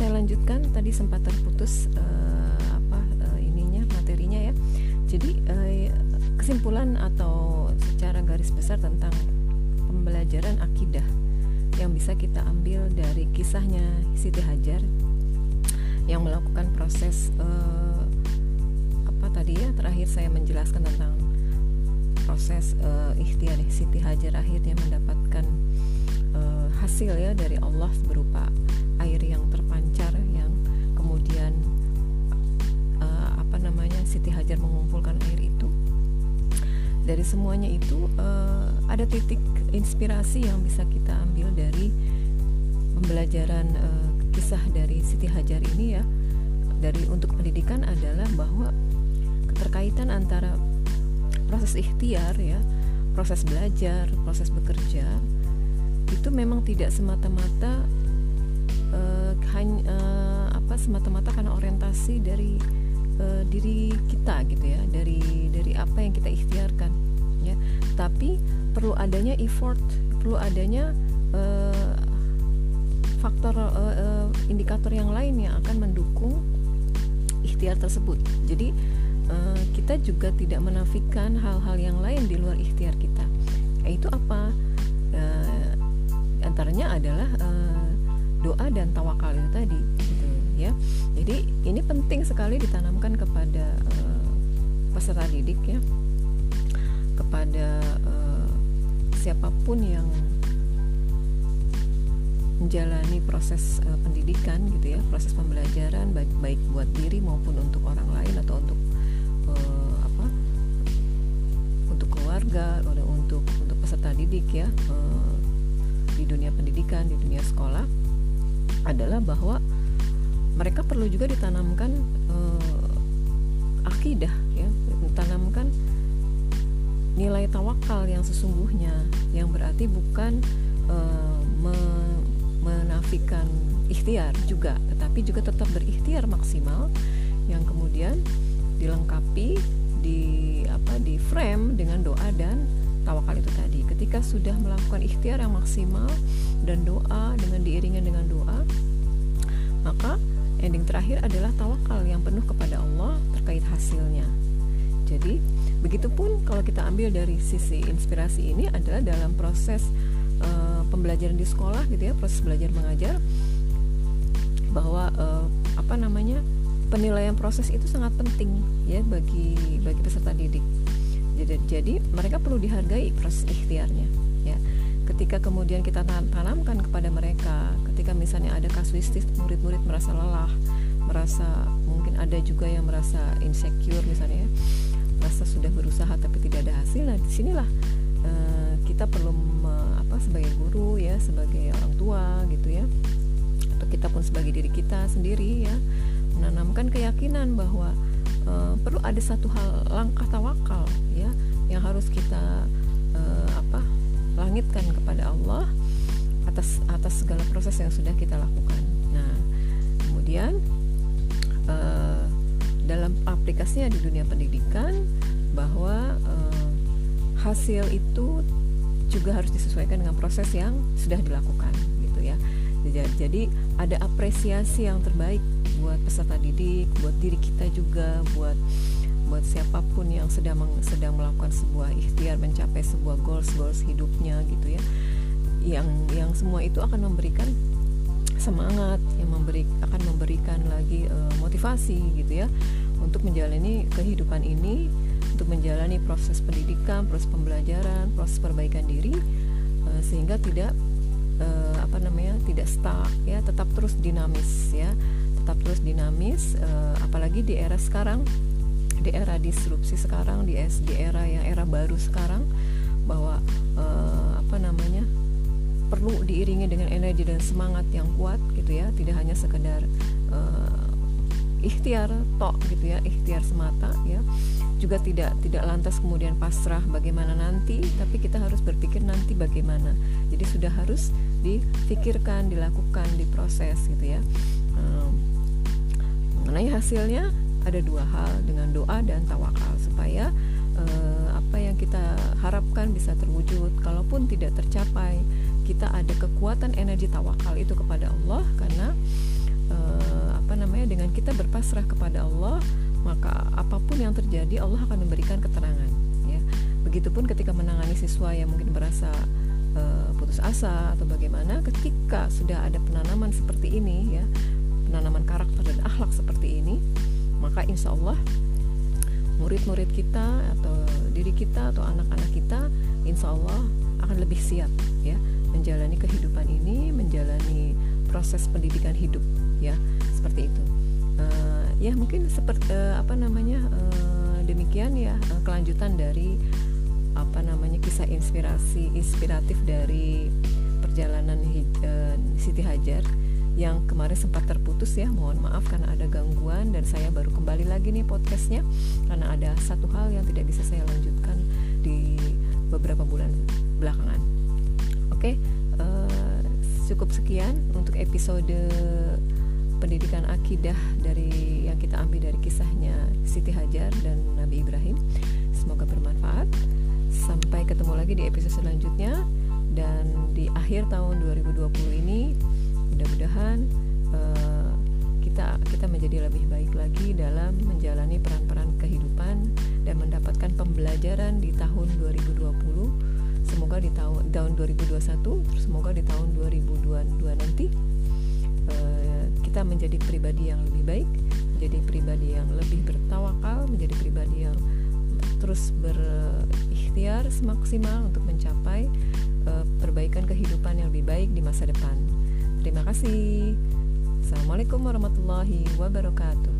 saya lanjutkan tadi sempat terputus uh, apa uh, ininya materinya ya. Jadi uh, kesimpulan atau secara garis besar tentang pembelajaran akidah yang bisa kita ambil dari kisahnya Siti Hajar yang melakukan proses uh, apa tadi ya terakhir saya menjelaskan tentang proses uh, ikhtiar Siti Hajar akhirnya mendapatkan uh, hasil ya dari Allah berupa air yang terpancar Hajar mengumpulkan air itu dari semuanya itu uh, ada titik inspirasi yang bisa kita ambil dari pembelajaran uh, kisah dari Siti Hajar ini ya. Dari untuk pendidikan adalah bahwa keterkaitan antara proses ikhtiar ya proses belajar proses bekerja itu memang tidak semata-mata uh, hanya uh, apa semata-mata karena orientasi dari uh, diri kita gitu ya dari dari apa yang kita ikhtiarkan ya. Tapi perlu adanya effort perlu adanya uh, faktor uh, uh, indikator yang lain yang akan mendukung ikhtiar tersebut. Jadi uh, kita juga tidak menafikan hal-hal yang lain di luar ikhtiar kita. Yaitu apa? Uh, antaranya adalah uh, doa dan tawakal itu tadi gitu ya. Jadi ini penting sekali ditanamkan kepada uh, peserta didik ya. Kepada uh, siapa pun yang menjalani proses uh, pendidikan gitu ya proses pembelajaran baik baik buat diri maupun untuk orang lain atau untuk uh, apa untuk keluarga atau untuk untuk peserta didik ya uh, di dunia pendidikan di dunia sekolah adalah bahwa mereka perlu juga ditanamkan uh, akidah ya. Ditanamkan nilai tawakal yang sesungguhnya yang berarti bukan uh, me menafikan ikhtiar juga tetapi juga tetap berikhtiar maksimal. Yang kemudian dilengkapi di apa di frame dengan doa dan tawakal itu tadi. Ketika sudah melakukan ikhtiar yang maksimal dan doa dengan diiringi dengan doa maka ending terakhir adalah tawakal yang penuh kepada Allah terkait hasilnya. Jadi begitupun kalau kita ambil dari sisi inspirasi ini adalah dalam proses uh, pembelajaran di sekolah gitu ya proses belajar mengajar bahwa uh, apa namanya penilaian proses itu sangat penting ya bagi bagi peserta didik. Jadi, jadi mereka perlu dihargai proses ikhtiarnya ya. Ketika kemudian kita tanamkan kepada mereka ketika misalnya ada kasuistis murid-murid merasa lelah merasa mungkin ada juga yang merasa insecure misalnya ya merasa sudah berusaha tapi tidak ada hasil nah di sinilah uh, kita perlu uh, apa sebagai guru ya sebagai orang tua gitu ya atau kita pun sebagai diri kita sendiri ya menanamkan keyakinan bahwa uh, perlu ada satu hal langkah tawakal ya yang harus kita uh, apa langitkan kepada Allah atas atas segala proses yang sudah kita lakukan. Nah, kemudian uh, dalam aplikasinya di dunia pendidikan bahwa uh, hasil itu juga harus disesuaikan dengan proses yang sudah dilakukan gitu ya. Jadi ada apresiasi yang terbaik buat peserta didik, buat diri kita juga, buat buat siapa pun yang sedang sedang melakukan sebuah ikhtiar mencapai sebuah goals goals hidupnya gitu ya. Yang yang semua itu akan memberikan semangat, yang memberi akan memberikan lagi uh, motivasi gitu ya untuk menjalani kehidupan ini, untuk menjalani proses pendidikan, proses pembelajaran, proses perbaikan diri uh, sehingga tidak uh, apa namanya tidak stuck ya tetap terus dinamis ya tetap terus dinamis uh, apalagi di era sekarang di era disrupsi sekarang di era yang era baru sekarang bahwa uh, apa namanya perlu diiringi dengan energi dan semangat yang kuat gitu ya. Tidak hanya sekedar uh, ikhtiar tok gitu ya ikhtiar semata ya. Juga tidak tidak lantas kemudian pasrah bagaimana nanti tapi kita harus berpikir nanti bagaimana. Jadi sudah harus difikirkan dilakukan diproses gitu ya. Um, mengenai hasilnya ada dua hal dengan doa dan tawakal supaya uh, apa yang kita harapkan bisa terwujud. Kalaupun tidak tercapai kita ada kekuatan energi tawakal itu kepada Allah karena uh, apa namanya dengan kita berpasrah kepada Allah maka apa pun yang terjadi Allah akan memberikan keterangan ya. Begitupun ketika menangani siswa yang mungkin merasa uh, putus asa atau bagaimana ketika sudah ada penanaman seperti ini ya penanaman karakter dan akhlak seperti ini maka insya Allah murid-murid kita atau diri kita atau anak-anak kita insya Allah akan lebih siap ya menjalani kehidupan ini menjalani proses pendidikan hidup ya seperti itu. Uh, ya mungkin seperti uh, apa namanya uh, demikian ya uh, kelanjutan dari apa namanya kisah inspirasi inspiratif dari perjalanan uh, Siti Hajar yang kemarin sempat terputus ya. Mohon maaf karena ada gangguan dan saya baru kembali lagi nih podcastnya karena ada satu hal yang tidak bisa saya lanjutkan cukup sekian untuk episode pendidikan akidah dari yang kita ambil dari kisahnya Siti Hajar dan Nabi Ibrahim. Semoga bermanfaat. Sampai ketemu lagi di episode selanjutnya dan di akhir tahun 2020 ini mudah-mudahan uh, kita kita menjadi lebih baik lagi dalam menjalani peran-peran kehidupan dan mendapatkan pembelajaran di tahun 2020 semoga di tahun tahun 2021 terus semoga di tahun 2022 nanti uh, kita menjadi pribadi yang lebih baik menjadi pribadi yang lebih bertawakal menjadi pribadi yang terus berikhtiar semaksimal untuk mencapai uh, perbaikan kehidupan yang lebih baik di masa depan Terima kasih. Assalamualaikum warahmatullahi wabarakatuh.